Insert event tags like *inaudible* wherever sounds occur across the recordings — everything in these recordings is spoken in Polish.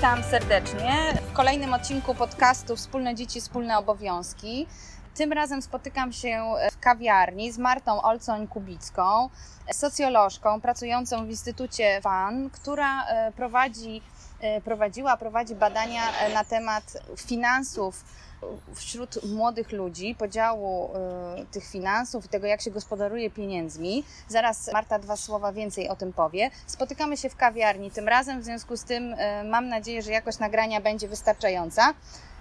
Witam serdecznie w kolejnym odcinku podcastu Wspólne Dzieci, Wspólne Obowiązki. Tym razem spotykam się w kawiarni z Martą Olcoń-Kubicką, socjolożką pracującą w Instytucie WAN, która e, prowadzi, e, prowadziła, prowadzi badania e, na temat finansów wśród młodych ludzi, podziału y, tych finansów i tego, jak się gospodaruje pieniędzmi. Zaraz Marta dwa słowa więcej o tym powie. Spotykamy się w kawiarni tym razem, w związku z tym y, mam nadzieję, że jakość nagrania będzie wystarczająca.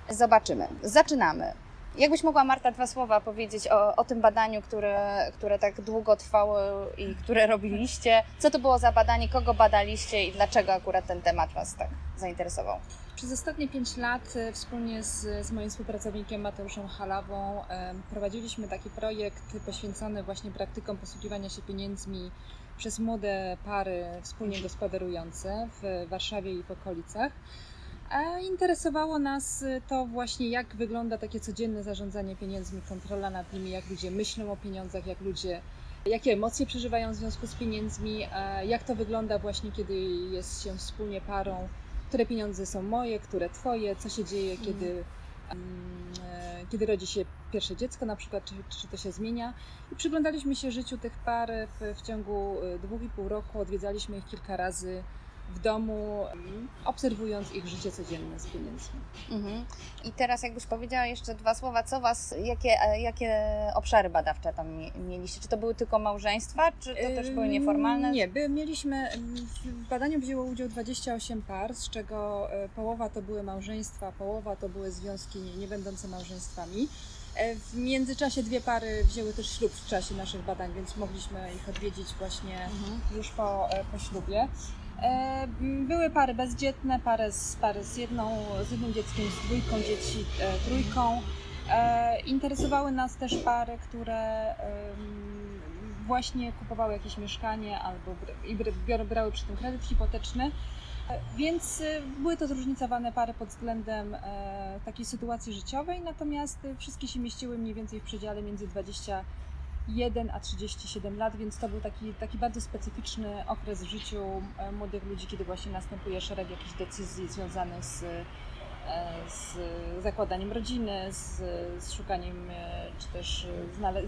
Zobaczymy. Zaczynamy. Jakbyś mogła, Marta, dwa słowa powiedzieć o, o tym badaniu, które, które tak długo trwało i które robiliście? Co to było za badanie, kogo badaliście i dlaczego akurat ten temat Was tak zainteresował? Przez ostatnie pięć lat e, wspólnie z, z moim współpracownikiem Mateuszem Halawą prowadziliśmy taki projekt poświęcony właśnie praktykom posługiwania się pieniędzmi przez młode pary wspólnie gospodarujące w Warszawie i w okolicach. A interesowało nas to właśnie, jak wygląda takie codzienne zarządzanie pieniędzmi, kontrola nad nimi, jak ludzie myślą o pieniądzach, jak ludzie, jakie emocje przeżywają w związku z pieniędzmi, jak to wygląda właśnie, kiedy jest się wspólnie parą, które pieniądze są moje, które twoje, co się dzieje, mm. kiedy, e, kiedy rodzi się pierwsze dziecko na przykład, czy, czy to się zmienia. I przyglądaliśmy się życiu tych par w, w ciągu e, dwóch i pół roku, odwiedzaliśmy ich kilka razy w domu, obserwując ich życie codzienne z pieniędzmi. Mhm. I teraz jakbyś powiedziała jeszcze dwa słowa, co was, jakie, e, jakie obszary badawcze tam mieliście? Czy to były tylko małżeństwa, czy to też były nieformalne? Nie, by, mieliśmy, w badaniu wzięło udział 28 par, z czego e, połowa to były małżeństwa, połowa to były związki nie, będące małżeństwami. E, w międzyczasie dwie pary wzięły też ślub w czasie naszych badań, więc mogliśmy ich odwiedzić właśnie mhm. już po, po ślubie. E, były pary bezdzietne, pary z, pary z, jedną, z jednym dzieckiem, z dwójką dzieci, e, trójką. E, interesowały nas też pary, które właśnie kupowały jakieś mieszkanie albo i brały przy tym kredyt hipoteczny. Więc były to zróżnicowane pary pod względem takiej sytuacji życiowej, natomiast wszystkie się mieściły mniej więcej w przedziale między 20 1 a 37 lat, więc to był taki, taki bardzo specyficzny okres w życiu e, młodych ludzi, kiedy właśnie następuje szereg jakichś decyzji związanych z, z zakładaniem rodziny, z, z szukaniem e, czy też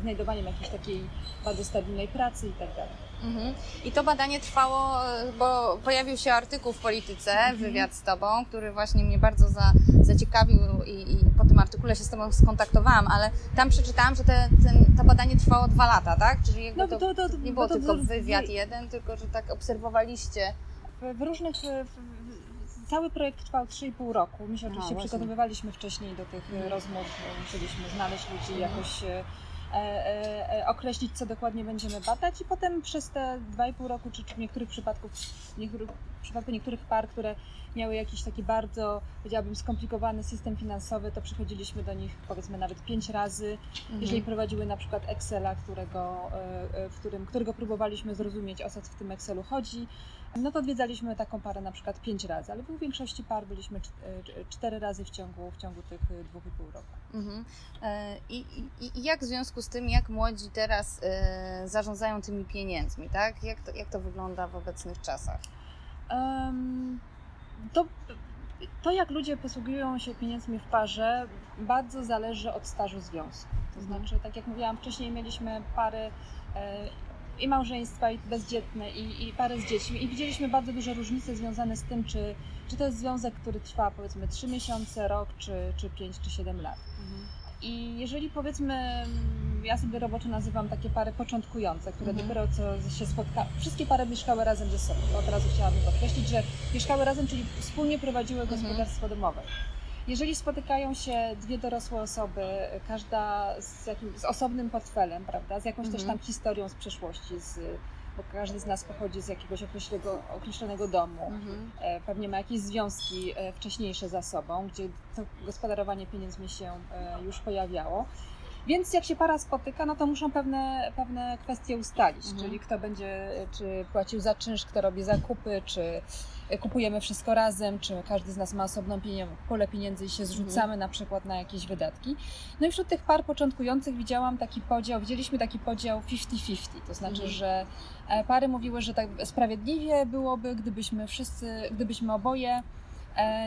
znajdowaniem jakiejś takiej bardzo stabilnej pracy i tak dalej. Mhm. I to badanie trwało, bo pojawił się artykuł w Polityce, mhm. wywiad z Tobą, który właśnie mnie bardzo za, zaciekawił i, i, po tym artykule się z Tobą skontaktowałam, ale tam przeczytałam, że te, ten, to badanie trwało dwa lata, tak? Czyli jakby no, to, to, to, nie było tylko wywiad jeden, tylko że tak obserwowaliście. W, w różnych... Cały projekt trwał 3,5 roku. My się oczywiście przygotowywaliśmy wcześniej do tych mhm. rozmów, musieliśmy znaleźć ludzi, mhm. jakoś e, e, e, określić, co dokładnie będziemy badać i potem przez te 2,5 roku, czy, czy w niektórych przypadków, w, niektórych, w przypadku niektórych par, które miały jakiś taki bardzo, powiedziałabym, skomplikowany system finansowy, to przychodziliśmy do nich powiedzmy nawet pięć razy. Mhm. Jeżeli prowadziły na przykład Excela, którego, e, e, w którym, którego próbowaliśmy zrozumieć, o co w tym Excelu chodzi, no to odwiedzaliśmy taką parę na przykład pięć razy, ale w większości par byliśmy e, cztery razy w ciągu, w ciągu tych dwóch i pół roku. Mhm. I, i, I, jak w związku z tym, jak młodzi teraz zarządzają tymi pieniędzmi, tak? Jak to, jak to wygląda w obecnych czasach? Um, to, to, jak ludzie posługują się pieniędzmi w parze, bardzo zależy od stażu związku. To mhm. znaczy, tak jak mówiłam wcześniej, mieliśmy pary e, i małżeństwa, i bezdzietne, i, i pary z dziećmi, i widzieliśmy bardzo duże różnice związane z tym, czy, czy to jest związek, który trwa powiedzmy 3 miesiące, rok, czy, czy 5, czy 7 lat. Mhm. I jeżeli powiedzmy, ja sobie roboczo nazywam takie pary początkujące, które mhm. dopiero co się spotkały, wszystkie pary mieszkały razem ze sobą. Od razu chciałabym podkreślić, że mieszkały razem, czyli wspólnie prowadziły mhm. gospodarstwo domowe. Jeżeli spotykają się dwie dorosłe osoby, każda z, jakim, z osobnym portfelem, prawda, z jakąś też Mhm. tam historią z przeszłości, z, bo każdy z nas pochodzi z jakiegoś określonego, określonego domu, Mhm. e, pewnie ma jakieś związki e, wcześniejsze za sobą, gdzie to gospodarowanie pieniędzmi się e, już pojawiało. Więc jak się para spotyka, no to muszą pewne, pewne kwestie ustalić, Mhm. czyli kto będzie, czy płacił za czynsz, kto robi zakupy, czy kupujemy wszystko razem, czy każdy z nas ma osobną pienio- pulę pieniędzy i się zrzucamy na przykład na jakieś wydatki. No i wśród tych par początkujących widziałam taki podział, widzieliśmy taki podział 50-50, to znaczy, Mhm. że e, pary mówiły, że tak sprawiedliwie byłoby, gdybyśmy wszyscy, gdybyśmy oboje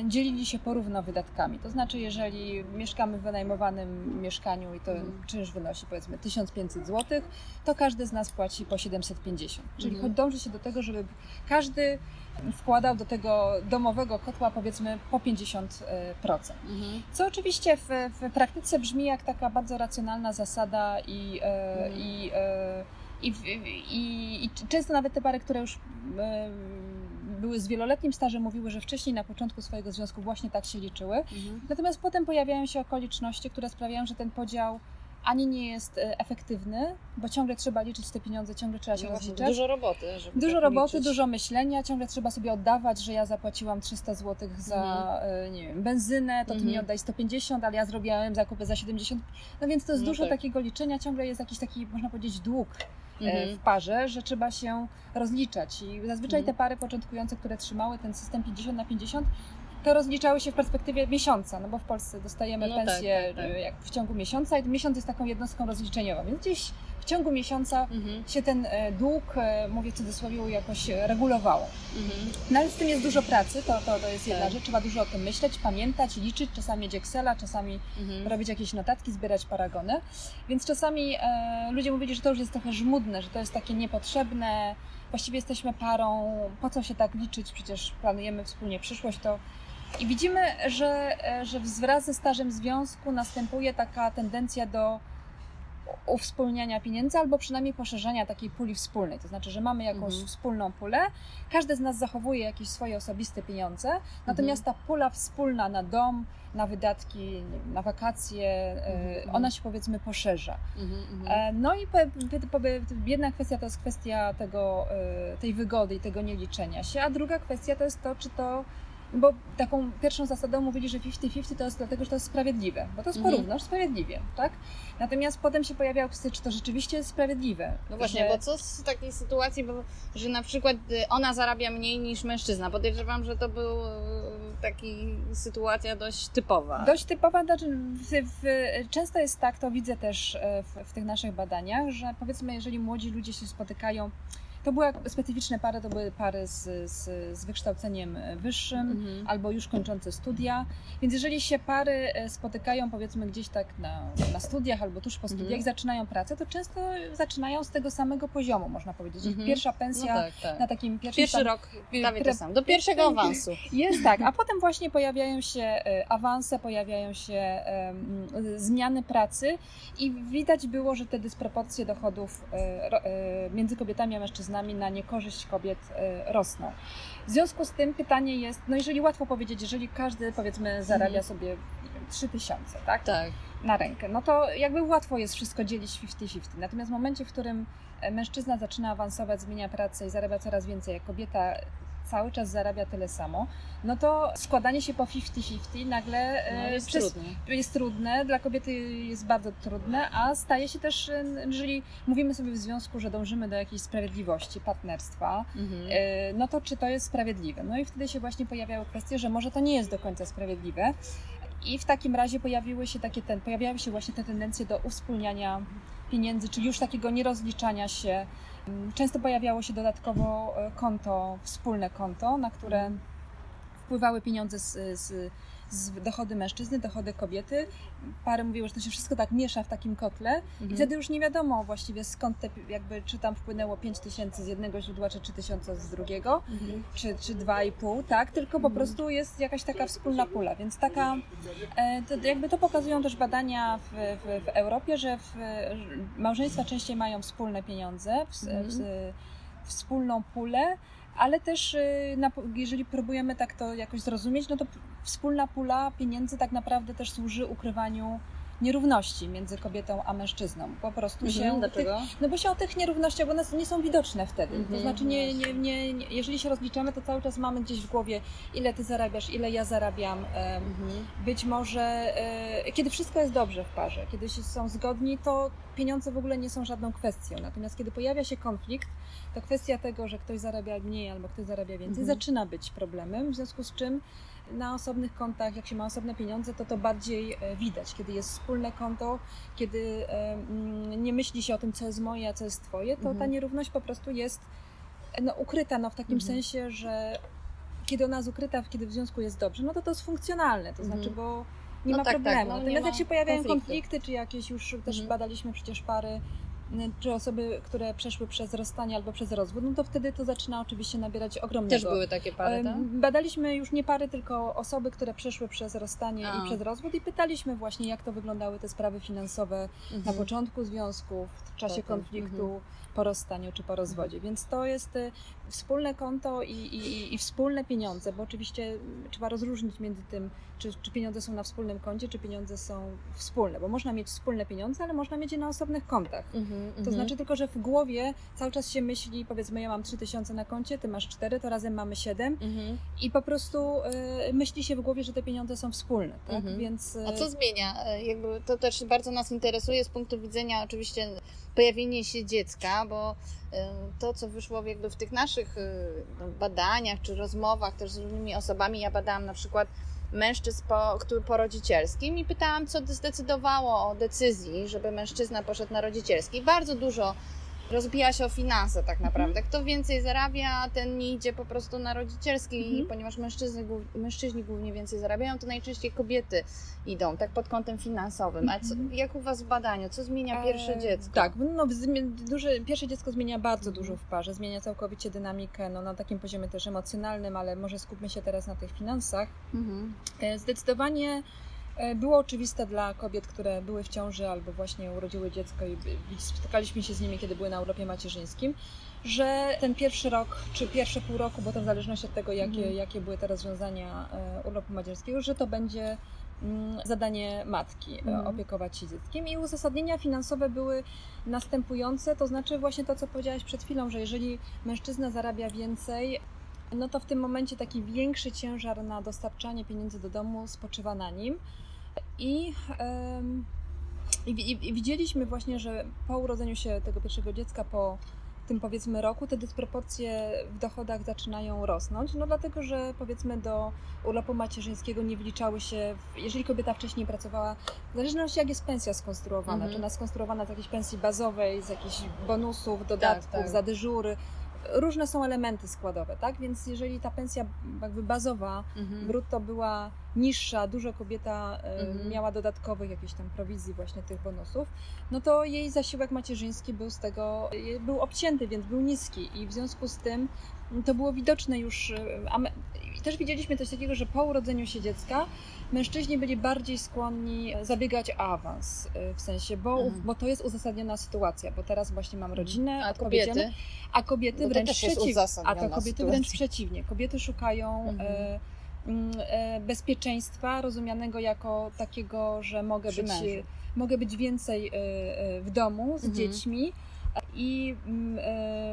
dzielili się porówno wydatkami. To znaczy, jeżeli mieszkamy w wynajmowanym mieszkaniu i to Mhm. czynsz wynosi powiedzmy 1500 zł, to każdy z nas płaci po 750. Czyli Mhm. dąży się do tego, żeby każdy wkładał do tego domowego kotła powiedzmy po 50%. Mhm. Co oczywiście w, w praktyce brzmi jak taka bardzo racjonalna zasada i, e, Mhm. i, e, i, i, i często nawet te pary, które już e, były z wieloletnim stażem, mówiły, że wcześniej na początku swojego związku właśnie tak się liczyły. Mhm. Natomiast potem pojawiają się okoliczności, które sprawiają, że ten podział ani nie jest e, efektywny, bo ciągle trzeba liczyć te pieniądze, ciągle trzeba się No rozliczać. dużo roboty. Żeby Dużo tak roboty, liczyć. dużo myślenia, ciągle trzeba sobie oddawać, że ja zapłaciłam 300 zł za e, nie wiem, benzynę, to ty Mhm. mi oddaj 150, ale ja zrobiłem zakupy za 70. No więc to jest No dużo tak. takiego liczenia, ciągle jest jakiś taki, można powiedzieć, dług Mhm. w parze, że trzeba się rozliczać. I zazwyczaj Mhm. te pary początkujące, które trzymały ten system 50 na 50, to rozliczały się w perspektywie miesiąca, no bo w Polsce dostajemy No tak, pensję tak, tak. e, jak w ciągu miesiąca i miesiąc jest taką jednostką rozliczeniową, więc gdzieś w ciągu miesiąca Mhm. się ten e, dług, e, mówię w cudzysłowie, jakoś e, regulowało. Mhm. No ale z tym jest dużo pracy, to, to, to jest jedna Tak. rzecz, trzeba dużo o tym myśleć, pamiętać, liczyć, czasami mieć Excela, czasami Mhm. robić jakieś notatki, zbierać paragony, więc czasami e, ludzie mówili, że to już jest trochę żmudne, że to jest takie niepotrzebne, właściwie jesteśmy parą, po co się tak liczyć, przecież planujemy wspólnie przyszłość, to i widzimy, że, że wraz ze stażem związku następuje taka tendencja do uwspólniania pieniędzy albo przynajmniej poszerzania takiej puli wspólnej. To znaczy, że mamy jakąś Mhm. wspólną pulę, każdy z nas zachowuje jakieś swoje osobiste pieniądze, natomiast ta pula wspólna na dom, na wydatki, na wakacje, e, Mhm. ona się powiedzmy poszerza. Mhm. Mhm. E, No i jedna kwestia to jest kwestia tego, e, tej wygody i tego nieliczenia się, a druga kwestia to jest to, czy to bo taką pierwszą zasadą mówili, że 50-50 to jest dlatego, że to jest sprawiedliwe, bo to jest Mhm. porówno, sprawiedliwie, tak? Natomiast potem się pojawiały kwestie, czy to rzeczywiście jest sprawiedliwe. No właśnie, że... bo co z takiej sytuacji, bo, że na przykład y, ona zarabia mniej niż mężczyzna? Podejrzewam, że to był y, taki sytuacja dość typowa. Dość typowa, znaczy w, w, często jest tak, to widzę też e, w, w tych naszych badaniach, że powiedzmy, jeżeli młodzi ludzie się spotykają, to były specyficzne pary, to były pary z, z, z wykształceniem wyższym, Mhm. albo już kończące studia. Więc jeżeli się pary e, spotykają powiedzmy gdzieś tak na, na studiach albo tuż po studiach Mhm. zaczynają pracę, to często zaczynają z tego samego poziomu, można powiedzieć. Mhm. Pierwsza No pensja tak, tak. na takim pierwszym Pierwszy tam- rok prawie to samo. Do pierwszego *laughs* awansu. jest tak, a potem właśnie pojawiają się e, awanse, pojawiają się em, zmiany pracy i widać było, że te dysproporcje dochodów e, między kobietami a mężczyznami na niekorzyść kobiet e, rosną. W związku z tym pytanie jest, no jeżeli łatwo powiedzieć, jeżeli każdy powiedzmy zarabia Mhm. sobie nie wiem, 3000, tak? Tak. na rękę, no to jakby łatwo jest wszystko dzielić 50-50. Natomiast w momencie, w którym e, mężczyzna zaczyna awansować, zmienia pracę i zarabia coraz więcej, a kobieta cały czas zarabia tyle samo, no to składanie się po 50-50 nagle e, No, jest przez, trudne. jest trudne, dla kobiety jest bardzo trudne, a staje się też, e, jeżeli mówimy sobie w związku, że dążymy do jakiejś sprawiedliwości, partnerstwa, Mhm. E, no to czy to jest sprawiedliwe? No i wtedy się właśnie pojawiały kwestie, że może to nie jest do końca sprawiedliwe. I w takim razie pojawiły się takie ten, pojawiały się właśnie te tendencje do uwspólniania pieniędzy, czyli już takiego nierozliczania się. Często pojawiało się dodatkowo e, konto, wspólne konto, na które wpływały pieniądze z, z, z dochody mężczyzny, dochody kobiety. Pary mówiły, że to się wszystko tak miesza w takim kotle i Mhm. wtedy już nie wiadomo właściwie skąd te, jakby, czy tam wpłynęło 5 tysięcy z jednego źródła, czy 3 tysiące z drugiego, Mhm. czy, czy 2,5, tak? Tylko po Mhm. prostu jest jakaś taka wspólna pula, więc taka, e, to, jakby to pokazują też badania w, w, w Europie, że w, że małżeństwa częściej mają wspólne pieniądze, w, Mhm. w, wspólną pulę, ale też y, jeżeli próbujemy tak to jakoś zrozumieć, no to wspólna pula pieniędzy tak naprawdę też służy ukrywaniu nierówności między kobietą a mężczyzną. Po prostu mhm, się. Dlaczego? Tych, no bo się o tych nierównościach, one nie są widoczne wtedy. Mhm, to znaczy, nie, nie, nie, nie, jeżeli się rozliczamy, to cały czas mamy gdzieś w głowie, ile ty zarabiasz, ile ja zarabiam. Mhm. Być może, e, kiedy wszystko jest dobrze w parze, kiedy się są zgodni, to pieniądze w ogóle nie są żadną kwestią. Natomiast kiedy pojawia się konflikt, to kwestia tego, że ktoś zarabia mniej albo ktoś zarabia więcej, mhm. zaczyna być problemem, w związku z czym na osobnych kontach, jak się ma osobne pieniądze, to to bardziej e, widać. Kiedy jest wspólne konto, kiedy e, mm, nie myśli się o tym, co jest moje, a co jest twoje, to mhm. ta nierówność po prostu jest no, ukryta no, w takim mhm. sensie, że kiedy ona jest ukryta, kiedy w związku jest dobrze, no to to jest funkcjonalne, to mhm. znaczy, bo nie no ma tak, tak problemu. Tak, no, Natomiast jak się pojawiają konflikty. konflikty, czy jakieś już też mhm. badaliśmy przecież pary czy osoby, które przeszły przez rozstanie albo przez rozwód, no to wtedy to zaczyna oczywiście nabierać ogromnego. Też były takie pary, tak? Badaliśmy już nie pary, tylko osoby, które przeszły przez rozstanie A. i przez rozwód i pytaliśmy właśnie, jak to wyglądały te sprawy finansowe mhm. na początku związku, w czasie Potem. konfliktu. Mhm po rozstaniu czy po rozwodzie. Więc to jest y, wspólne konto i, i, i wspólne pieniądze, bo oczywiście trzeba rozróżnić między tym, czy, czy, pieniądze są na wspólnym koncie, czy pieniądze są wspólne, bo można mieć wspólne pieniądze, ale można mieć je na osobnych kontach. Mm-hmm, to mm-hmm. znaczy tylko, że w głowie cały czas się myśli, powiedzmy, ja mam 3000 na koncie, ty masz 4, to razem mamy 7 mm-hmm. i po prostu y, myśli się w głowie, że te pieniądze są wspólne, tak? Mhm. Więc, y... A co zmienia? Y, jakby to też bardzo nas interesuje z punktu widzenia oczywiście pojawienie się dziecka, bo to, co wyszło jakby w tych naszych no, badaniach czy rozmowach też z różnymi osobami, ja badałam na przykład mężczyzn po, po rodzicielskim i pytałam, co zdecydowało o decyzji, żeby mężczyzna poszedł na rodzicielski. Bardzo dużo rozbija się o finanse tak mhm. naprawdę. Kto więcej zarabia, ten nie idzie po prostu na rodzicielski, mhm. ponieważ mężczyzny, mężczyźni głównie więcej zarabiają, to najczęściej kobiety idą, tak pod kątem finansowym. A co, mhm. jak u Was w badaniu, co zmienia pierwsze e, dziecko? Tak, no, duże, pierwsze dziecko zmienia bardzo dużo w parze, zmienia całkowicie dynamikę, no, na takim poziomie też emocjonalnym, ale może skupmy się teraz na tych finansach. Mhm. E, zdecydowanie było oczywiste dla kobiet, które były w ciąży albo właśnie urodziły dziecko i spotykaliśmy się z nimi, kiedy były na urlopie macierzyńskim, że ten pierwszy rok, czy pierwsze pół roku, bo to w zależności od tego, jakie, mhm. jakie były te rozwiązania e, urlopu macierzyńskiego, że to będzie mm, zadanie matki, e, mhm. opiekować się dzieckiem. I uzasadnienia finansowe były następujące, to znaczy właśnie to, co powiedziałaś przed chwilą, że jeżeli mężczyzna zarabia więcej, no to w tym momencie taki większy ciężar na dostarczanie pieniędzy do domu spoczywa na nim. I, i, i, widzieliśmy właśnie, że po urodzeniu się tego pierwszego dziecka, po tym powiedzmy roku, te dysproporcje w dochodach zaczynają rosnąć, no dlatego, że powiedzmy do urlopu macierzyńskiego nie wliczały się, jeżeli kobieta wcześniej pracowała, w zależności jak jest pensja skonstruowana, mm -hmm. czy ona skonstruowana z jakiejś pensji bazowej, z jakichś bonusów, dodatków, tak, tak. za dyżury, różne są elementy składowe, tak? Więc jeżeli ta pensja jakby bazowa, mhm. brutto była niższa, dużo kobieta mhm. miała dodatkowych jakichś tam prowizji właśnie tych bonusów, no to jej zasiłek macierzyński był z tego, e, był obcięty, więc był niski i w związku z tym to było widoczne już, e, też widzieliśmy coś takiego, że po urodzeniu się dziecka mężczyźni byli bardziej skłonni zabiegać o awans, y, w sensie, bo, mhm. bo to jest uzasadniona sytuacja, bo teraz właśnie mam rodzinę, a kobiety, a kobiety wręcz przeciwnie, a to kobiety sytuacja. wręcz przeciwnie, kobiety szukają mhm. e, bezpieczeństwa rozumianego jako takiego, że mogę być, mogę być więcej w domu z mhm. dziećmi, i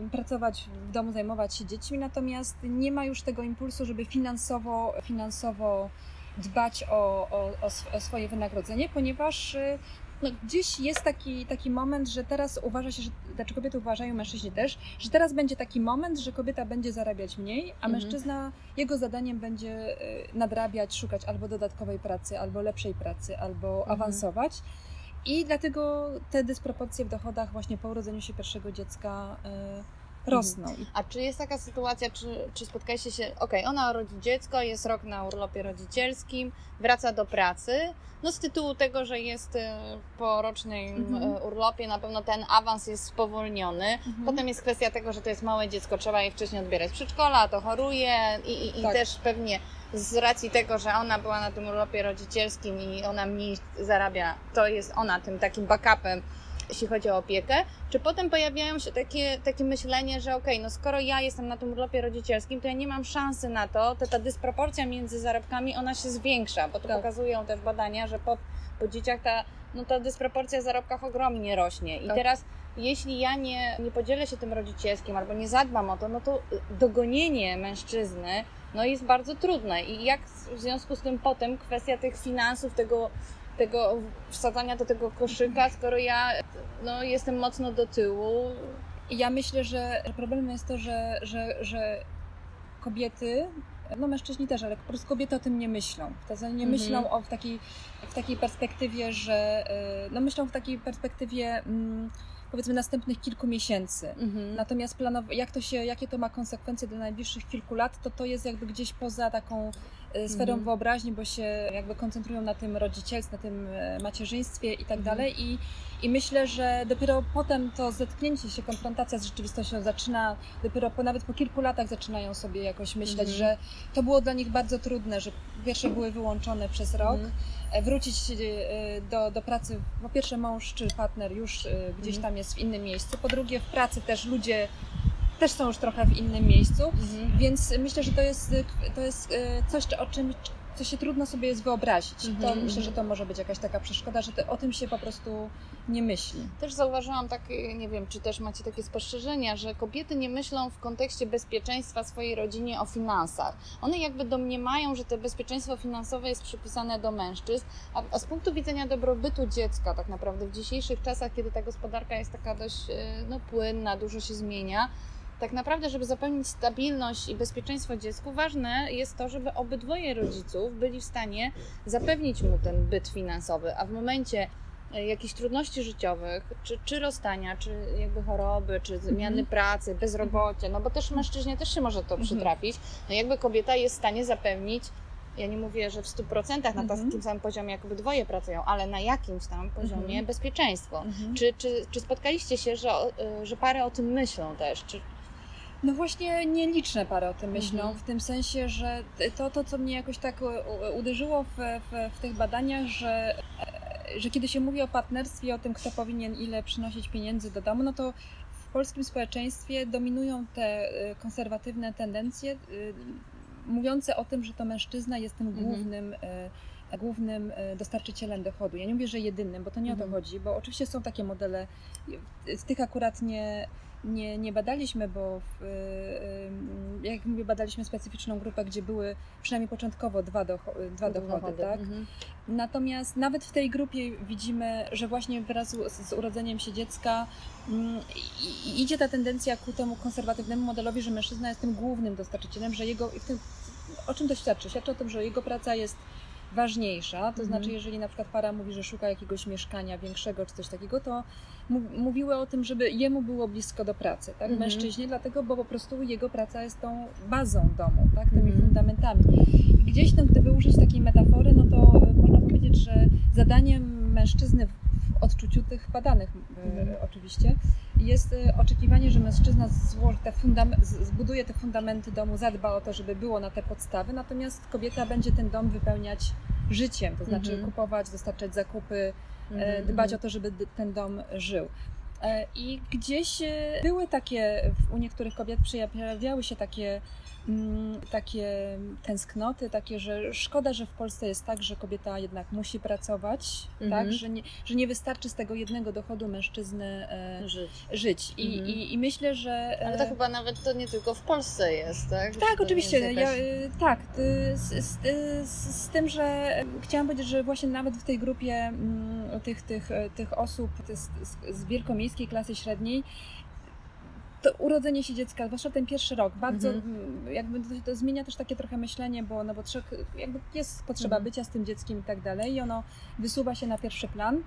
y, pracować w domu, zajmować się dziećmi, natomiast nie ma już tego impulsu, żeby finansowo, finansowo dbać o, o, o swoje wynagrodzenie, ponieważ y, no, gdzieś jest taki, taki moment, że teraz uważa się, że, znaczy kobiety uważają, mężczyźni też, że teraz będzie taki moment, że kobieta będzie zarabiać mniej, a mhm. mężczyzna, jego zadaniem będzie y, nadrabiać, szukać albo dodatkowej pracy, albo lepszej pracy, albo mhm. awansować. I dlatego te dysproporcje w dochodach właśnie po urodzeniu się pierwszego dziecka y, rosną. Mhm. A czy jest taka sytuacja, czy, czy spotkaliście się, okej, okay, ona rodzi dziecko, jest rok na urlopie rodzicielskim, wraca do pracy, no z tytułu tego, że jest y, po rocznym mhm. Y, urlopie, na pewno ten awans jest spowolniony. Mhm. Potem jest kwestia tego, że to jest małe dziecko, trzeba je wcześniej odbierać przedszkola, to choruje i, i, i tak. też pewnie z racji tego, że ona była na tym urlopie rodzicielskim i ona mniej zarabia, to jest ona tym takim backupem jeśli chodzi o opiekę, czy potem pojawiają się takie, takie myślenie, że okej, okay, no skoro ja jestem na tym urlopie rodzicielskim, to ja nie mam szansy na to, to ta dysproporcja między zarobkami, ona się zwiększa, bo to tak. pokazują też badania, że po, po dzieciach ta, no ta dysproporcja w zarobkach ogromnie rośnie. I tak. teraz jeśli ja nie, nie podzielę się tym rodzicielskim albo nie zadbam o to, no to dogonienie mężczyzny no jest bardzo trudne. I jak w związku z tym potem kwestia tych finansów, tego, tego wsadzania do tego koszyka, skoro ja no, jestem mocno do tyłu. Ja myślę, że problemem jest to, że, że, że kobiety no mężczyźni też, ale po prostu kobiety o tym nie myślą. To nie mhm. myślą o, w, takiej, w takiej perspektywie, że y, no myślą w takiej perspektywie mm, powiedzmy następnych kilku miesięcy. Mhm. Natomiast planow- jak to się, jakie to ma konsekwencje do najbliższych kilku lat, to to jest jakby gdzieś poza taką sferą mhm. wyobraźni, bo się jakby koncentrują na tym rodzicielstwie, na tym e, macierzyństwie i tak mhm. dalej. I, I myślę, że dopiero potem to zetknięcie się, konfrontacja z rzeczywistością zaczyna, dopiero po, nawet po kilku latach zaczynają sobie jakoś myśleć, mhm. że to było dla nich bardzo trudne, że pierwsze były wyłączone przez rok. Mhm E, wrócić e, do, do pracy, po pierwsze mąż czy partner już e, gdzieś mhm. tam jest w innym miejscu, po drugie w pracy też ludzie też są już trochę w innym miejscu, mhm. więc myślę, że to jest, to jest coś, o czym co się trudno sobie jest wyobrazić. Mm -hmm. To mhm, myślę, że to może być jakaś taka przeszkoda, że o tym się po prostu nie myśli. Też zauważyłam takie, nie wiem, czy też macie takie spostrzeżenia, że kobiety nie myślą w kontekście bezpieczeństwa swojej rodzinie o finansach. One jakby domniemają, że to bezpieczeństwo finansowe jest przypisane do mężczyzn, a, a z punktu widzenia dobrobytu dziecka, tak naprawdę w dzisiejszych czasach, kiedy ta gospodarka jest taka dość no, płynna, dużo się zmienia, tak naprawdę, żeby zapewnić stabilność i bezpieczeństwo dziecku, ważne jest to, żeby obydwoje rodziców byli w stanie zapewnić mu ten byt finansowy, a w momencie e, jakichś trudności życiowych, czy, czy rozstania, czy jakby choroby, czy zmiany mhm. pracy, bezrobocie, no bo też mężczyźnie też się może to mhm. przytrafić, no jakby kobieta jest w stanie zapewnić ja nie mówię, że w 100% na mhm. takim samym poziomie, jak obydwoje pracują, ale na jakimś tam poziomie mhm. bezpieczeństwo. Mhm. Czy, czy, czy spotkaliście się, że, e, że pary o tym myślą też? Czy, no właśnie nieliczne pary o tym myślą, mhm. w tym sensie, że to, to co mnie jakoś tak uderzyło w, w, w tych badaniach, że, że kiedy się mówi o partnerstwie, o tym, kto powinien ile przynosić pieniędzy do domu, no to w polskim społeczeństwie dominują te y, konserwatywne tendencje y, mówiące o tym, że to mężczyzna jest tym mhm. głównym głównym dostarczycielem dochodu. Ja nie mówię, że jedynym, bo to nie mhm. o to mhm. chodzi, bo oczywiście są takie modele, z tych akurat nie, nie, nie badaliśmy, bo w, y, y, jak mówię, badaliśmy specyficzną grupę, gdzie były przynajmniej początkowo dwa, do, dwa dochody, dochody. Tak? Mhm. Natomiast nawet w tej grupie widzimy, że właśnie wraz z, urodzeniem się dziecka mm, idzie ta tendencja ku temu konserwatywnemu modelowi, że mężczyzna jest tym głównym dostarczycielem, że jego, o czym to świadczy? Świadczy o tym, że jego praca jest ważniejsza, to mhm. znaczy jeżeli na przykład para mówi, że szuka jakiegoś mieszkania większego czy coś takiego, to mówiły o tym, żeby jemu było blisko do pracy, tak? Mhm. Mężczyźnie, dlatego, bo po prostu jego praca jest tą bazą domu, tak? Tymi mhm. fundamentami. I gdzieś tam, gdyby użyć takiej metafory, no to e, można powiedzieć, że zadaniem mężczyzny w odczuciu tych badanych e, mhm. oczywiście jest e, oczekiwanie, że mężczyzna złoży te zbuduje te fundamenty domu, zadba o to, żeby było na te podstawy, natomiast kobieta będzie ten dom wypełniać życiem, to znaczy mhm. kupować, dostarczać zakupy, mm-hmm. dbać o to, żeby ten dom żył. E, I gdzieś były takie, u niektórych kobiet przejawiały się takie takie tęsknoty, takie, że szkoda, że w Polsce jest tak, że kobieta jednak musi pracować, tak? mhm. tak? Że nie, że nie wystarczy z tego jednego dochodu mężczyzny e, żyć. żyć. I, mhm. i, I, myślę, że. E, Ale to chyba nawet to nie tylko w Polsce jest, tak? Tak, oczywiście. Jakaś... Ja, e, tak. Z, z, z, z, tym, że chciałam powiedzieć, że właśnie nawet w tej grupie mm, tych, tych, tych osób z wielkomiejskiej klasy średniej, to urodzenie się dziecka, zwłaszcza ten pierwszy rok, bardzo mhm. jakby to, to, zmienia też takie trochę myślenie, bo no bo jakby jest potrzeba mhm. bycia z tym dzieckiem i tak dalej i ono wysuwa się na pierwszy plan,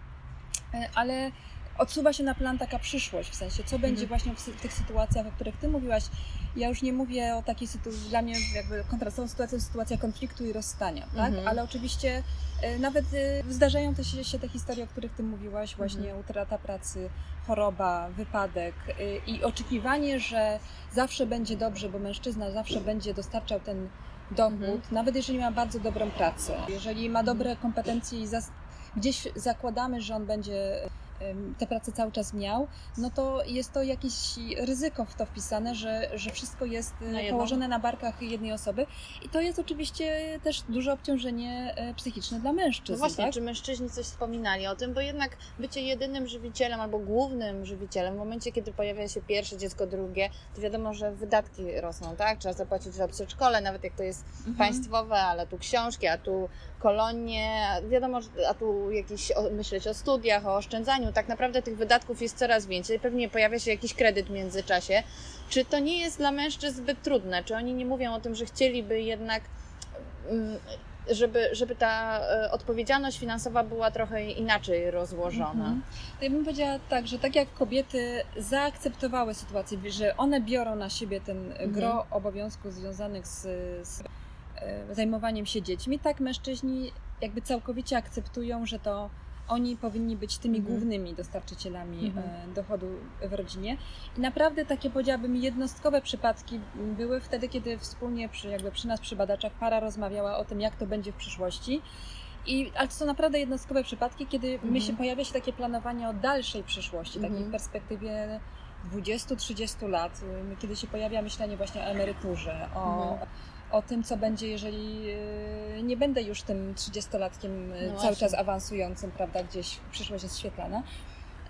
e, ale odsuwa się na plan taka przyszłość, w sensie co będzie mhm. właśnie w tych sytuacjach, o których Ty mówiłaś. Ja już nie mówię o takiej sytuacji, dla mnie jakby kontrastową sytuacją sytuacja konfliktu i rozstania, tak? Mhm. Ale oczywiście e, nawet e, zdarzają też się te historie, o których Ty mówiłaś, właśnie mhm. utrata pracy, choroba, wypadek e, i oczekiwanie, że zawsze będzie dobrze, bo mężczyzna zawsze będzie dostarczał ten dochód, mhm. nawet jeżeli ma bardzo dobrą pracę, jeżeli ma dobre kompetencje i gdzieś zakładamy, że on będzie tę pracę cały czas miał, no to jest to jakieś ryzyko w to wpisane, że, że wszystko jest Na jedną. położone na barkach jednej osoby i to jest oczywiście też duże obciążenie e, psychiczne dla mężczyzn. No właśnie, tak? czy mężczyźni coś wspominali o tym, bo jednak bycie jedynym żywicielem albo głównym żywicielem w momencie, kiedy pojawia się pierwsze dziecko, drugie, to wiadomo, że wydatki rosną, tak? Trzeba zapłacić za przedszkole, nawet jak to jest Mhm. państwowe, ale tu książki, a tu kolonie, wiadomo, a tu jakieś myśleć o studiach, o oszczędzaniu. Tak naprawdę tych wydatków jest coraz więcej. Pewnie pojawia się jakiś kredyt w międzyczasie. Czy to nie jest dla mężczyzn zbyt trudne? Czy oni nie mówią o tym, że chcieliby jednak mm, żeby, żeby ta e, odpowiedzialność finansowa była trochę inaczej rozłożona. Mhm. Ja bym powiedziała tak, że tak jak kobiety zaakceptowały sytuację, że one biorą na siebie ten gro obowiązków związanych z, z e, zajmowaniem się dziećmi, tak mężczyźni jakby całkowicie akceptują, że to oni powinni być tymi Mhm. głównymi dostarczycielami Mhm. e, dochodu w rodzinie. I naprawdę takie powiedziałabym jednostkowe przypadki były wtedy, kiedy wspólnie przy, jakby przy nas, przy badaczach, para rozmawiała o tym, jak to będzie w przyszłości. I, ale to są naprawdę jednostkowe przypadki, kiedy Mhm. myśl, pojawia się takie planowanie o dalszej przyszłości, takiej Mhm. w perspektywie 20-30 lat, kiedy się pojawia myślenie właśnie o emeryturze, o, Mhm. O tym, co będzie, jeżeli y, nie będę już tym 30-latkiem y, No cały czas awansującym, prawda, gdzieś przyszłość jest świetlana.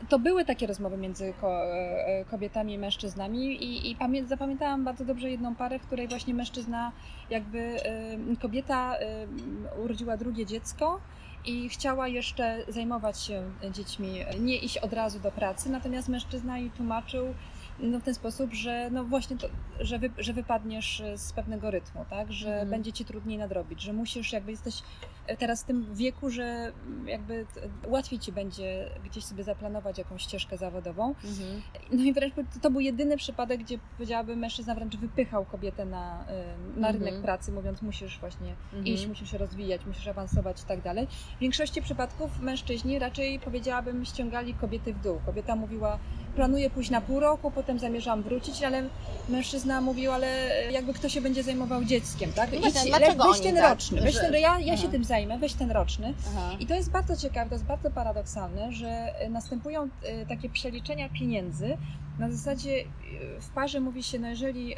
To były takie rozmowy między e, kobietami i mężczyznami i, i pamię- zapamiętałam bardzo dobrze jedną parę, w której właśnie mężczyzna, jakby y, kobieta y, urodziła drugie dziecko i chciała jeszcze zajmować się dziećmi, nie iść od razu do pracy, natomiast mężczyzna jej tłumaczył no, w ten sposób, że no właśnie to, że, wy, że wypadniesz z pewnego rytmu, tak? że Mhm. będzie ci trudniej nadrobić, że musisz, jakby jesteś teraz w tym wieku, że jakby łatwiej ci będzie gdzieś sobie zaplanować jakąś ścieżkę zawodową. Mhm. No i wręcz to- był jedyny przypadek, gdzie powiedziałabym mężczyzna wręcz wypychał kobietę na, y, na Mhm. rynek pracy, mówiąc musisz właśnie Mhm. iść, musisz się rozwijać, musisz awansować i tak dalej. W większości przypadków mężczyźni raczej powiedziałabym ściągali kobiety w dół. Kobieta mówiła planuję pójść na pół roku, potem zamierzam wrócić, ale mężczyzna mówił, ale jakby kto się będzie zajmował dzieckiem, tak? No Idź, dlaczego weź oni ten tak, roczny, weź że- ten, ja, ja się tym zajmę, weź ten roczny. Aha. I to jest bardzo ciekawe, to jest bardzo paradoksalne, że e, następują e, takie przeliczenia pieniędzy. Na zasadzie e, w parze mówi się, no jeżeli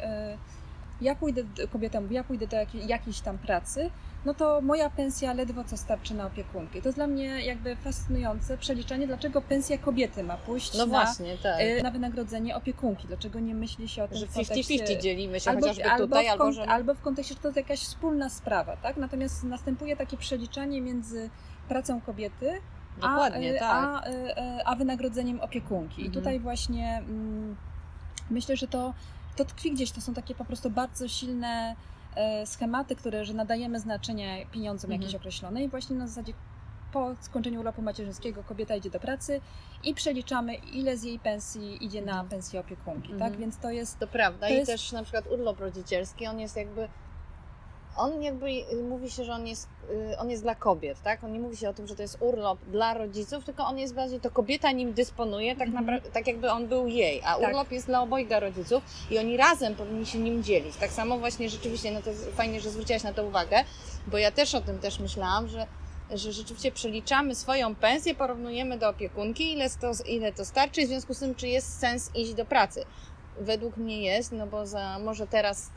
ja pójdę, kobieta mówi, ja pójdę do jakiej, jakiejś tam pracy, no to moja pensja ledwo co starczy na opiekunkę. I to jest dla mnie jakby fascynujące przeliczenie, dlaczego pensja kobiety ma pójść No na, właśnie, tak. e, na wynagrodzenie opiekunki. Dlaczego nie myśli się o tym Że w kontekście... 50-50 dzielimy się Albo, chociażby albo, tutaj, albo że... albo w kontekście, że to jest jakaś wspólna sprawa, tak? Natomiast następuje takie przeliczanie między pracą kobiety a, e, tak. a, e, a wynagrodzeniem opiekunki. I Mhm. tutaj właśnie mm, myślę, że to, to tkwi gdzieś, to są takie po prostu bardzo silne schematy, które, że nadajemy znaczenie pieniądzom Mhm. jakieś określone i właśnie na zasadzie po skończeniu urlopu macierzyńskiego kobieta idzie do pracy i przeliczamy, ile z jej pensji idzie na Mhm. pensję opiekunki, Mhm. tak? Więc to jest To prawda. To I jest- też na przykład urlop rodzicielski, on jest jakby. On jakby mówi się, że on jest, on jest dla kobiet, tak? On nie mówi się o tym, że to jest urlop dla rodziców, tylko on jest bardziej, to kobieta nim dysponuje, tak, naprawdę, tak jakby on był jej, a Tak. urlop jest dla obojga rodziców i oni razem powinni się nim dzielić. Tak samo właśnie rzeczywiście, no to fajnie, że zwróciłaś na to uwagę, bo ja też o tym też myślałam, że że rzeczywiście przeliczamy swoją pensję, porównujemy do opiekunki, ile to, ile to starczy, w związku z tym, czy jest sens iść do pracy. Według mnie jest, no bo za, może teraz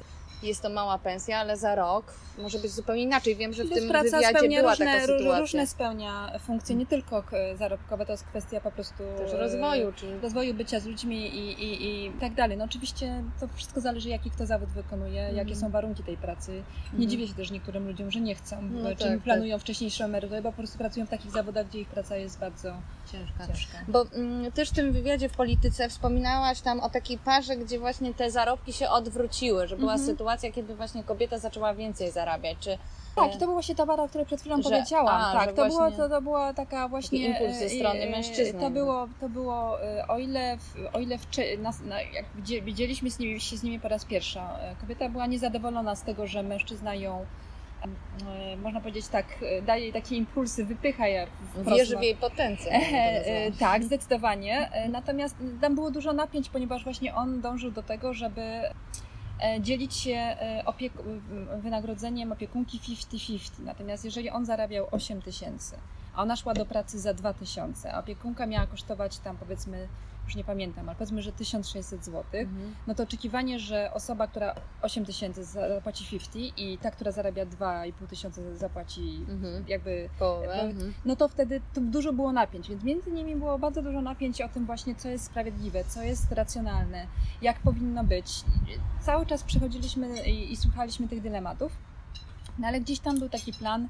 jest to mała pensja, ale za rok może być zupełnie inaczej. Wiem, że w tym praca wywiadzie spełnia była różne, taka sytuacja. różne spełnia funkcje, nie tylko zarobkowe, to jest kwestia po prostu Też e, rozwoju, czy rozwoju bycia z ludźmi i, i, i tak dalej. No oczywiście to wszystko zależy, jaki kto zawód wykonuje, Mhm. jakie są warunki tej pracy. Nie Mhm. dziwię się też niektórym ludziom, że nie chcą, No czy tak, planują wcześniejszą emeryturę, bo po prostu pracują w takich zawodach, gdzie ich praca jest bardzo ciężka. ciężka. Bo mm, też w tym wywiadzie w polityce wspominałaś tam o takiej parze, gdzie właśnie te zarobki się odwróciły, że była Mhm. sytuacja, kiedy właśnie kobieta zaczęła więcej zarabiać. Czy, Tak, i to była właśnie ta wara, o której przed chwilą Że- powiedziałam. a, tak, to, była, to, to była taka właśnie. impuls ze e, strony e, mężczyzny. To było, to było e, o ile, w, o ile nas, na, jak widzie- widzieliśmy z nimi, się z nimi po raz pierwszy, e, kobieta była niezadowolona z tego, że mężczyzna ją, e, można powiedzieć tak, e, daje jej takie impulsy, wypycha je wierzy w jej potencjał. E, e, tak, *laughs* zdecydowanie. E, Natomiast tam było dużo napięć, ponieważ właśnie on dążył do tego, żeby e, dzielić się e, opiek- wynagrodzeniem opiekunki 50-50. Natomiast jeżeli on zarabiał 8 tysięcy, a ona szła do pracy za 2 tysiące, a opiekunka miała kosztować tam powiedzmy już nie pamiętam, ale powiedzmy, że 1600 zł, mhm. no to oczekiwanie, że osoba, która 8 tysięcy zapłaci 50 i ta, która zarabia 2,5 tysiąca zapłaci mhm. jakby połowę, mhm. no to wtedy to dużo było napięć, więc między nimi było bardzo dużo napięć o tym właśnie, co jest sprawiedliwe, co jest racjonalne, jak powinno być. Cały czas przechodziliśmy i, i słuchaliśmy tych dylematów, no ale gdzieś tam był taki plan,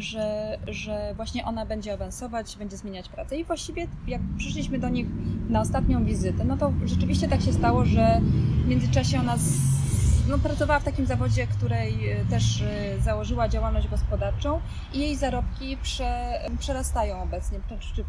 że, że właśnie ona będzie awansować, będzie zmieniać pracę. I właściwie jak przyszliśmy do nich na ostatnią wizytę, no to rzeczywiście tak się stało, że w międzyczasie ona z, no, pracowała w takim zawodzie, której e, też e, założyła działalność gospodarczą i jej zarobki prze, przerastają obecnie, czy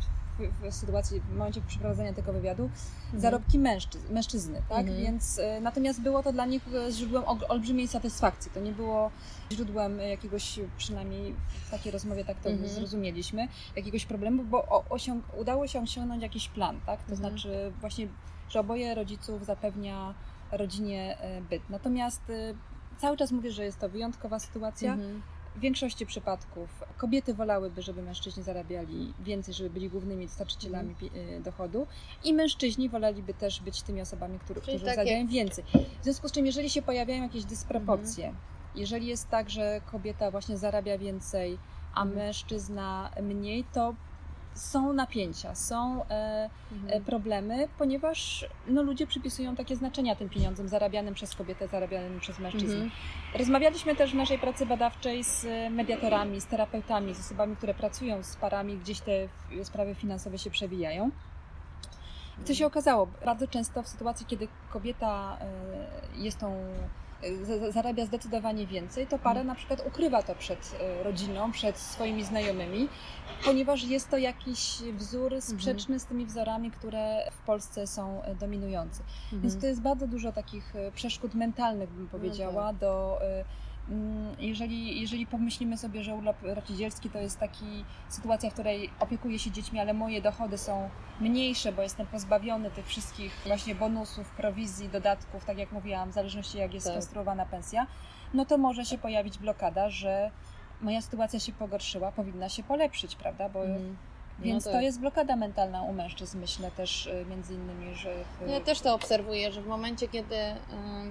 w sytuacji, w momencie przeprowadzenia tego wywiadu, mhm. zarobki mężczyzn, mężczyzny, tak? Mhm. Więc e, natomiast było to dla nich źródłem olbrzymiej satysfakcji. To nie było źródłem jakiegoś, przynajmniej w takiej rozmowie tak to mhm. zrozumieliśmy, jakiegoś problemu, bo osiąg- udało się osiągnąć jakiś plan, tak? To mhm. znaczy właśnie, że oboje rodziców zapewnia rodzinie e, byt. Natomiast e, cały czas mówię, że jest to wyjątkowa sytuacja. Mhm. W większości przypadków kobiety wolałyby, żeby mężczyźni zarabiali więcej, żeby byli głównymi dostarczycielami mm. dochodu i mężczyźni woleliby też być tymi osobami, które, którzy takie... zarabiają więcej. W związku z czym, jeżeli się pojawiają jakieś dysproporcje, mm. jeżeli jest tak, że kobieta właśnie zarabia więcej, a mm. mężczyzna mniej, to są napięcia, są e, mhm. E, problemy, ponieważ no, ludzie przypisują takie znaczenia tym pieniądzom zarabianym przez kobietę, zarabianym przez mężczyznę. Mhm. Rozmawialiśmy też w naszej pracy badawczej z mediatorami, z terapeutami, z osobami, które pracują z parami, gdzieś te sprawy finansowe się przewijają. I co się okazało? Bardzo często w sytuacji, kiedy kobieta e, jest tą zarabia zdecydowanie więcej, to para na przykład ukrywa to przed e, rodziną, przed swoimi znajomymi, ponieważ jest to jakiś wzór mhm. sprzeczny z tymi wzorami, które w Polsce są e, dominujące. Więc mhm. to jest bardzo dużo takich przeszkód mentalnych, bym powiedziała, no tak. do jeżeli, jeżeli pomyślimy sobie, że urlop rodzicielski to jest taka sytuacja, w której opiekuję się dziećmi, ale moje dochody są mniejsze, bo jestem pozbawiony tych wszystkich właśnie bonusów, prowizji, dodatków, tak jak mówiłam, w zależności jak jest tak. skonstruowana pensja, no to może się pojawić blokada, że moja sytuacja się pogorszyła, powinna się polepszyć, prawda? Bo mm. No Więc no to jest blokada mentalna u mężczyzn, myślę też y, między innymi, że... W... Ja też to obserwuję, że w momencie, kiedy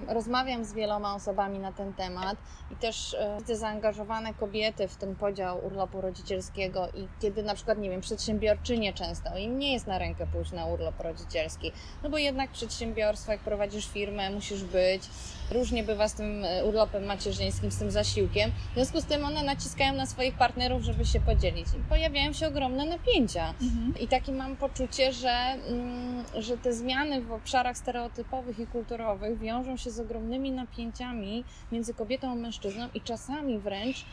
rozmawiam z wieloma osobami na ten temat i też y, widzę zaangażowane kobiety w ten podział urlopu rodzicielskiego i kiedy na przykład, nie wiem, przedsiębiorczynie często, im nie jest na rękę pójść na urlop rodzicielski, no bo jednak przedsiębiorstwo, jak prowadzisz firmę, musisz być, różnie bywa z tym y, urlopem macierzyńskim, z tym zasiłkiem, w związku z tym one naciskają na swoich partnerów, żeby się podzielić. I pojawiają się ogromne napięcia Mhm. I takie mam poczucie, że, mm, że te zmiany w obszarach stereotypowych i kulturowych wiążą się z ogromnymi napięciami między kobietą a mężczyzną i czasami wręcz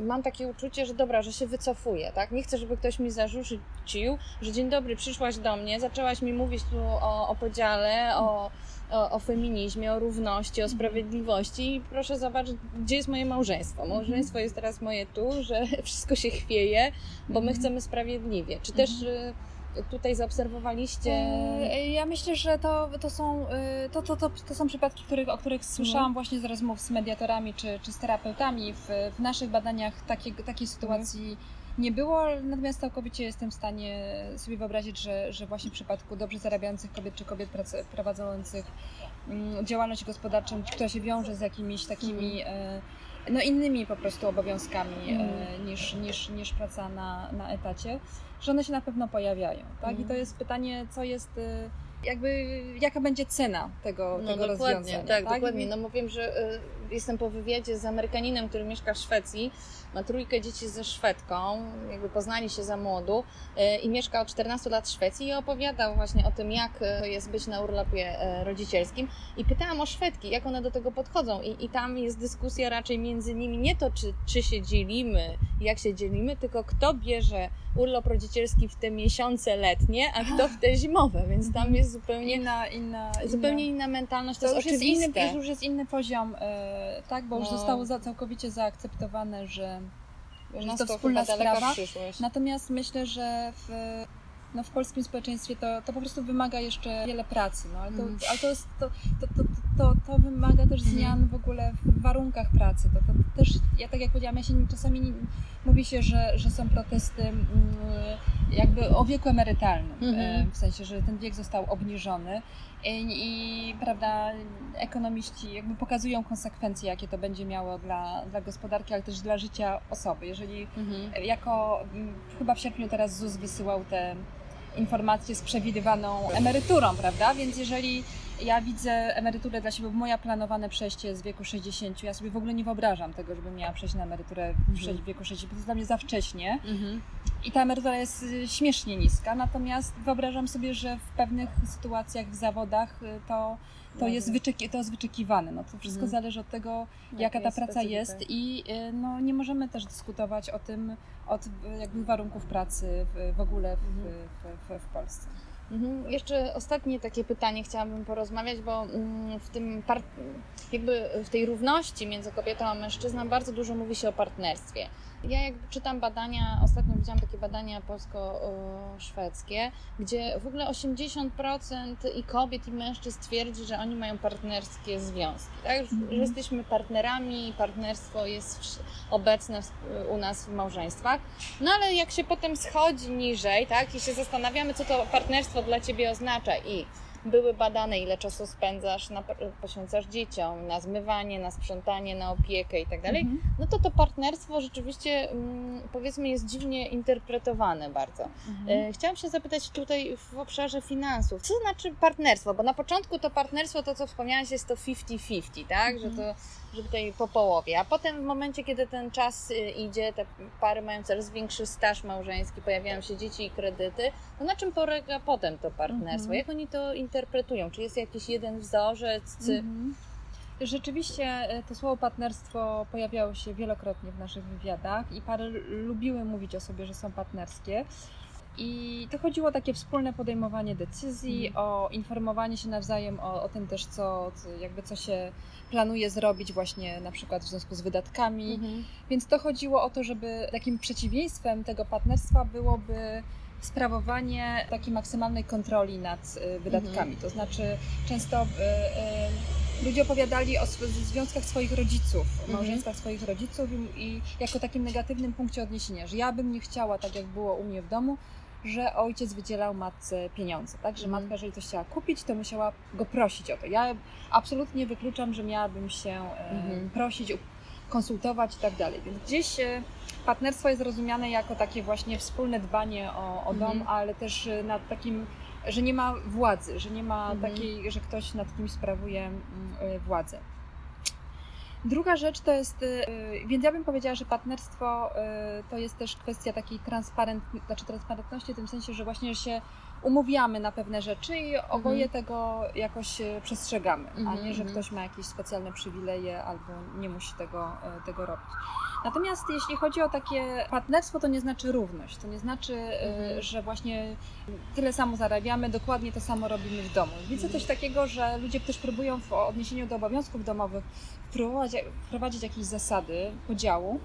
mam takie uczucie, że dobra, że się wycofuję, tak? Nie chcę, żeby ktoś mi zarzucił, że dzień dobry, przyszłaś do mnie, zaczęłaś mi mówić tu o, o podziale, o, o, o, feminizmie, o równości, o mhm. sprawiedliwości i proszę zobaczyć, gdzie jest moje małżeństwo. Mhm. Małżeństwo jest teraz moje tu, że *laughs* wszystko się chwieje, bo my mhm. chcemy sprawiedliwie. Czy też y, tutaj zaobserwowaliście? E, ja myślę, że to, to, są, y, to, to, to, to są przypadki, których, o których słyszałam właśnie z rozmów z mediatorami czy, czy z terapeutami. W, w naszych badaniach takiej, takiej sytuacji nie było, natomiast całkowicie jestem w stanie sobie wyobrazić, że, że właśnie w przypadku dobrze zarabiających kobiet czy kobiet prowadzących mm, działalność gospodarczą, która się wiąże z jakimiś takimi e, no innymi po prostu obowiązkami mm. niż, niż, niż praca na, na etacie, że one się na pewno pojawiają. Tak? Mm. I to jest pytanie, co jest e, jakby jaka będzie cena tego, no, tego dokładnie, rozwiązania. Tak, tak, dokładnie. No mówię, że jestem po wywiadzie z Amerykaninem, który mieszka w Szwecji, ma trójkę dzieci ze Szwedką, jakby poznali się za młodu e, i mieszka od 14 lat w Szwecji i opowiadał właśnie o tym, jak e, jest być na urlopie e, rodzicielskim. I pytałam o Szwedki, jak one do tego podchodzą. I, i tam jest dyskusja raczej między nimi nie to, czy, czy się dzielimy, jak się dzielimy, tylko kto bierze urlop rodzicielski w te miesiące letnie, a kto w te zimowe, więc tam jest zupełnie inna, inna, zupełnie inna, mentalność. To, to już jest, inny, już jest inny poziom tak, bo no. już zostało za, całkowicie zaakceptowane, że, że jest to wspólna sprawa. Natomiast myślę, że w, no, w polskim społeczeństwie to, to po prostu wymaga jeszcze wiele pracy, no, ale, to, mm. ale to, jest, to, to, to, to, to wymaga też Mhm. zmian w ogóle w warunkach pracy. To, to też, ja tak jak powiedziałam, ja się czasami nie, mówi się, że, że są protesty mm, jakby o wieku emerytalnym, Mhm. e, w sensie, że ten wiek został obniżony i, i prawda, ekonomiści jakby pokazują konsekwencje, jakie to będzie miało dla, dla gospodarki, ale też dla życia osoby. Jeżeli Mhm. jako mm, chyba w sierpniu teraz ZUS wysyłał te informacje z przewidywaną emeryturą, prawda? Więc jeżeli ja widzę emeryturę dla siebie, bo moja planowane przejście z wieku 60, ja sobie w ogóle nie wyobrażam tego, żebym miała przejść na emeryturę w wieku 60, bo to jest dla mnie za wcześnie. Mhm. I ta emerytura jest y, śmiesznie niska, natomiast wyobrażam sobie, że w pewnych sytuacjach, w zawodach y, to, to, jest, wyczeki, to jest wyczekiwane. No to wszystko Mhm. zależy od tego, Jaka jaka ta praca specyfika. jest i y, no, nie możemy też dyskutować o tym, od jakby warunków pracy w, w ogóle w, Mhm. w, w, w Polsce. Mhm. Jeszcze ostatnie takie pytanie chciałabym porozmawiać, bo mm, w tym jakby w tej równości między kobietą a mężczyzną bardzo dużo mówi się o partnerstwie. Ja jak czytam badania, ostatnio widziałam takie badania polsko-szwedzkie, gdzie w ogóle 80% i kobiet i mężczyzn twierdzi, że oni mają partnerskie związki, tak? Że- Mhm. że jesteśmy partnerami partnerstwo jest obecne u nas w małżeństwach. No ale jak się potem schodzi niżej, tak, i się zastanawiamy, co to partnerstwo dla ciebie oznacza i były badane, ile czasu spędzasz, na, poświęcasz dzieciom, na zmywanie, na sprzątanie, na opiekę i tak dalej, Mhm. no to to partnerstwo rzeczywiście, mm, powiedzmy, jest dziwnie interpretowane bardzo. Mhm. E, Chciałam się zapytać tutaj w obszarze finansów, co znaczy partnerstwo? Bo na początku to partnerstwo, to co wspomniałaś, jest to 50-50, tak? Że to że tutaj po połowie, a potem w momencie, kiedy ten czas y, idzie, te pary mają coraz większy staż małżeński, pojawiają się dzieci i kredyty, to na czym polega potem to partnerstwo? Mhm. Jak oni to interpretują? Czy jest jakiś jeden wzorzec? Mhm. Rzeczywiście e, to słowo partnerstwo pojawiało się wielokrotnie w naszych wywiadach i pary lubiły mówić o sobie, że są partnerskie. I to chodziło o takie wspólne podejmowanie decyzji, Mhm. o informowanie się nawzajem o, o tym też, co, co, jakby co się planuje zrobić właśnie na przykład w związku z wydatkami. Mhm. Więc to chodziło o to, żeby takim przeciwieństwem tego partnerstwa byłoby sprawowanie takiej maksymalnej kontroli nad y, wydatkami. To znaczy często y, y, ludzie opowiadali o sw- związkach swoich rodziców, Mhm. małżeństwach swoich rodziców i, i jako takim negatywnym punkcie odniesienia, że ja bym nie chciała, tak jak było u mnie w domu, że ojciec wydzielał matce pieniądze, tak? Że Mhm. matka, jeżeli coś chciała kupić, to musiała go prosić o to. Ja absolutnie wykluczam, że miałabym się Mhm. prosić, konsultować i tak dalej. Więc gdzieś e, partnerstwo jest rozumiane jako takie właśnie wspólne dbanie o, o dom, Mhm. ale też e, nad takim, że nie ma władzy, że nie ma Mhm. takiej, że ktoś nad kimś sprawuje mm, e, władzę. Druga rzecz to jest, y, więc ja bym powiedziała, że partnerstwo y, to jest też kwestia takiej transparent, znaczy transparentności w tym sensie, że właśnie się umówiamy na pewne rzeczy i oboje tego jakoś y, przestrzegamy, a Mhm, nie, że mhm. ktoś ma jakieś specjalne przywileje albo nie musi tego, y, tego robić. Natomiast jeśli chodzi o takie partnerstwo, to nie znaczy równość. To nie znaczy, y, Mhm. że właśnie tyle samo zarabiamy, dokładnie to samo robimy w domu. Widzę Mhm. coś takiego, że ludzie też próbują w odniesieniu do obowiązków domowych wprowadzić, wprowadzić jakieś zasady podziału.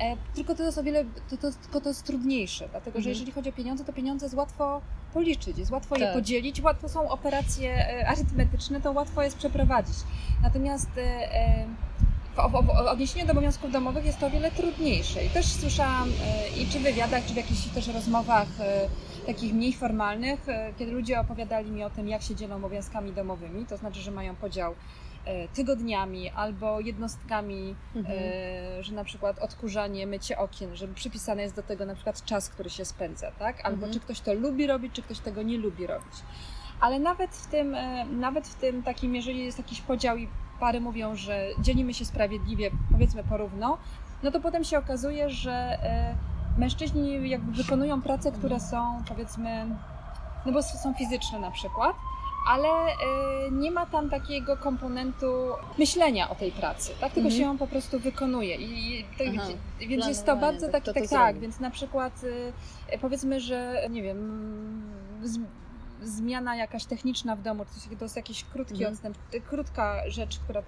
E, tylko to jest o wiele, to, to, tylko to jest trudniejsze, dlatego że Mhm. jeżeli chodzi o pieniądze, to pieniądze jest łatwo policzyć, jest łatwo je Tak. podzielić, łatwo są operacje e, arytmetyczne, to łatwo jest przeprowadzić. Natomiast e, w, odniesieniu do obowiązków domowych jest to o wiele trudniejsze. I też słyszałam i czy w wywiadach, czy w jakichś też rozmowach takich mniej formalnych, kiedy ludzie opowiadali mi o tym, jak się dzielą obowiązkami domowymi, to znaczy, że mają podział tygodniami albo jednostkami, Mhm. e, że na przykład odkurzanie, mycie okien, żeby przypisane jest do tego na przykład czas, który się spędza, tak? Albo Mhm. czy ktoś to lubi robić, czy ktoś tego nie lubi robić. Ale nawet w tym, e, nawet w tym takim, jeżeli jest jakiś podział i pary mówią, że dzielimy się sprawiedliwie, powiedzmy porówno, no to potem się okazuje, że e, mężczyźni jakby wykonują prace, które są powiedzmy, no bo są fizyczne na przykład, ale e, nie ma tam takiego komponentu myślenia o tej pracy, tak? Tylko Mhm. się ją po prostu wykonuje. I, to, Aha, więc jest to bardzo tak, taki, tak, to tak, zrobi. więc na przykład e, powiedzmy, że nie wiem, z, zmiana jakaś techniczna w domu, to jest- to jakiś krótki Mhm. odstęp, y, krótka rzecz, która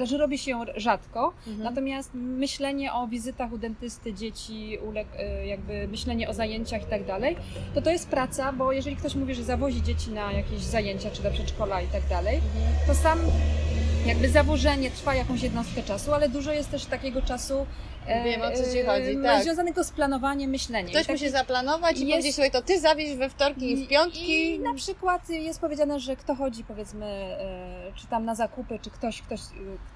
y, że robi się rzadko, Mhm. natomiast myślenie o wizytach u dentysty dzieci, e, jakby myślenie o zajęciach i tak dalej, to to jest praca, bo jeżeli ktoś mówi, że zawozi dzieci na jakieś zajęcia czy do przedszkola i tak dalej, Mhm. to sam jakby zawożenie trwa jakąś jednostkę czasu, ale dużo jest też takiego czasu Wiem, o co ci e, chodzi, tak. związanego z planowaniem, myśleniem. Ktoś tak- musi zaplanować i jest- powiedzieć, słuchaj, to ty zawieź we wtorki i w piątki. I na przykład jest powiedziane, że kto chodzi powiedzmy, e, czy tam na zakupy, czy ktoś, ktoś,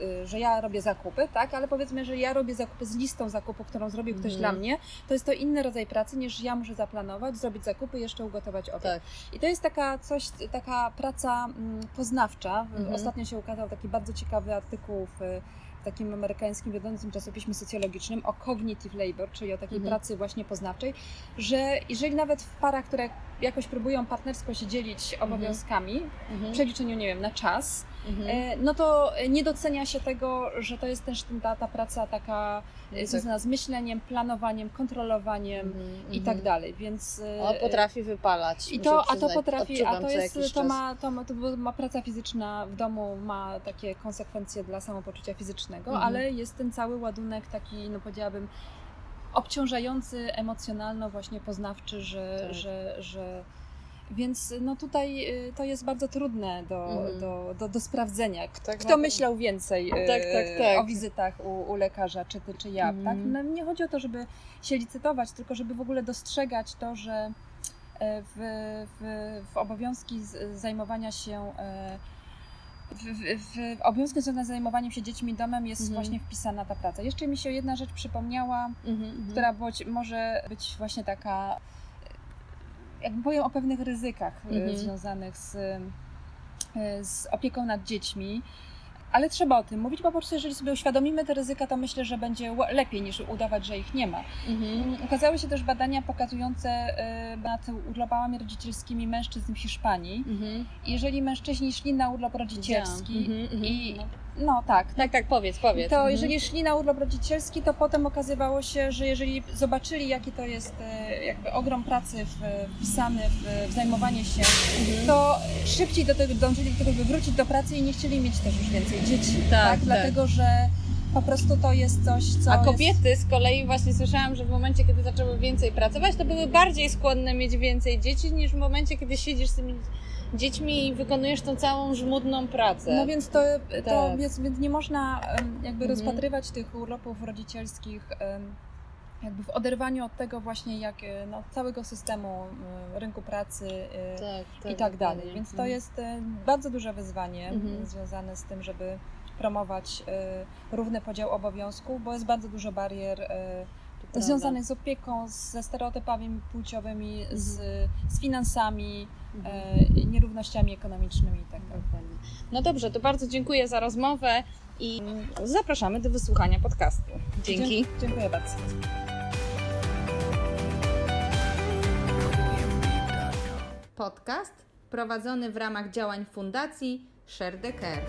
e, e, że ja robię zakupy, tak, ale powiedzmy, że ja robię zakupy z listą zakupów, którą zrobił ktoś Mhm. dla mnie, to jest to inny rodzaj pracy niż ja muszę zaplanować, zrobić zakupy i jeszcze ugotować obiad. Tak. I to jest taka coś, taka praca mm, poznawcza. Mhm. Ostatnio się ukazał taki bardzo ciekawy artykuł w takim amerykańskim wiodącym czasopiśmie socjologicznym o cognitive labor, czyli o takiej Mhm. pracy właśnie poznawczej, że jeżeli nawet w parach, które jakoś próbują partnersko się dzielić obowiązkami, w Mhm. przeliczeniu, nie wiem, na czas, Mhm. e, no to nie docenia się tego, że to jest też ta, ta praca taka No e, tak. związana z myśleniem, planowaniem, kontrolowaniem Mhm. i tak dalej, więc... e, O, potrafi wypalać. i to, a to potrafi, a to jest, to ma, to ma, to ma praca fizyczna w domu, ma takie konsekwencje dla samopoczucia fizycznego, Mhm. ale jest ten cały ładunek taki, no powiedziałabym, obciążający emocjonalno, właśnie poznawczy, że, Tak. że, że więc no tutaj y, to jest bardzo trudne do, Mhm. do, do, do sprawdzenia. Tak Kto naprawdę. myślał więcej y, Tak, tak, tak. o wizytach u, u lekarza, czy ty, czy ja, Mhm. tak? No, nie chodzi o to, żeby się licytować, tylko żeby w ogóle dostrzegać to, że e, w, w, w obowiązki zajmowania się e, w, w, w obowiązki związane z zajmowaniem się dziećmi domem jest Mhm. właśnie wpisana ta praca. Jeszcze mi się jedna rzecz przypomniała, Mhm, mhm. która być, może być właśnie taka, jakby powiem o pewnych ryzykach e, Mhm. związanych z, e, z opieką nad dziećmi. Ale trzeba o tym mówić, bo po prostu jeżeli sobie uświadomimy te ryzyka, to myślę, że będzie lepiej niż udawać, że ich nie ma. Mhm. Mm, Ukazały się też badania pokazujące e, nad urlopami rodzicielskimi mężczyzn w Hiszpanii. Mhm. Jeżeli mężczyźni szli na urlop rodzicielski Mhm, mhm. i no tak, Tak, tak, powiedz, powiedz. to Mhm. jeżeli szli na urlop rodzicielski, to potem okazywało się, że jeżeli zobaczyli, jaki to jest e, jakby ogrom pracy wpisany w, w zajmowanie się, Mhm. to szybciej do tego dążyli do tego, by wrócić do pracy i nie chcieli mieć też już więcej dzieci. Tak, tak. Dlatego, że po prostu to jest coś, co. A jest... kobiety z kolei właśnie słyszałam, że w momencie, kiedy zaczęły więcej pracować, to były bardziej skłonne mieć więcej dzieci niż w momencie, kiedy siedzisz z tymi dziećmi i wykonujesz tą całą żmudną pracę. No więc to, to Tak. więc, więc nie można jakby Mhm. rozpatrywać tych urlopów rodzicielskich jakby w oderwaniu od tego właśnie jak e, no, całego systemu e, rynku pracy e, tak, i tak dalej. dokładnie. Więc to Mhm. jest bardzo duże wyzwanie Mhm. związane z tym, żeby promować równy podział obowiązków, bo jest bardzo dużo barier związanych z opieką, ze stereotypami płciowymi, z, Mhm. z finansami, Mhm. e, nierównościami ekonomicznymi i tak dalej. No dobrze, to bardzo dziękuję za rozmowę i zapraszamy do wysłuchania podcastu. Dzięki. Dzie- Dziękuję bardzo. Podcast prowadzony w ramach działań Fundacji Share the Care.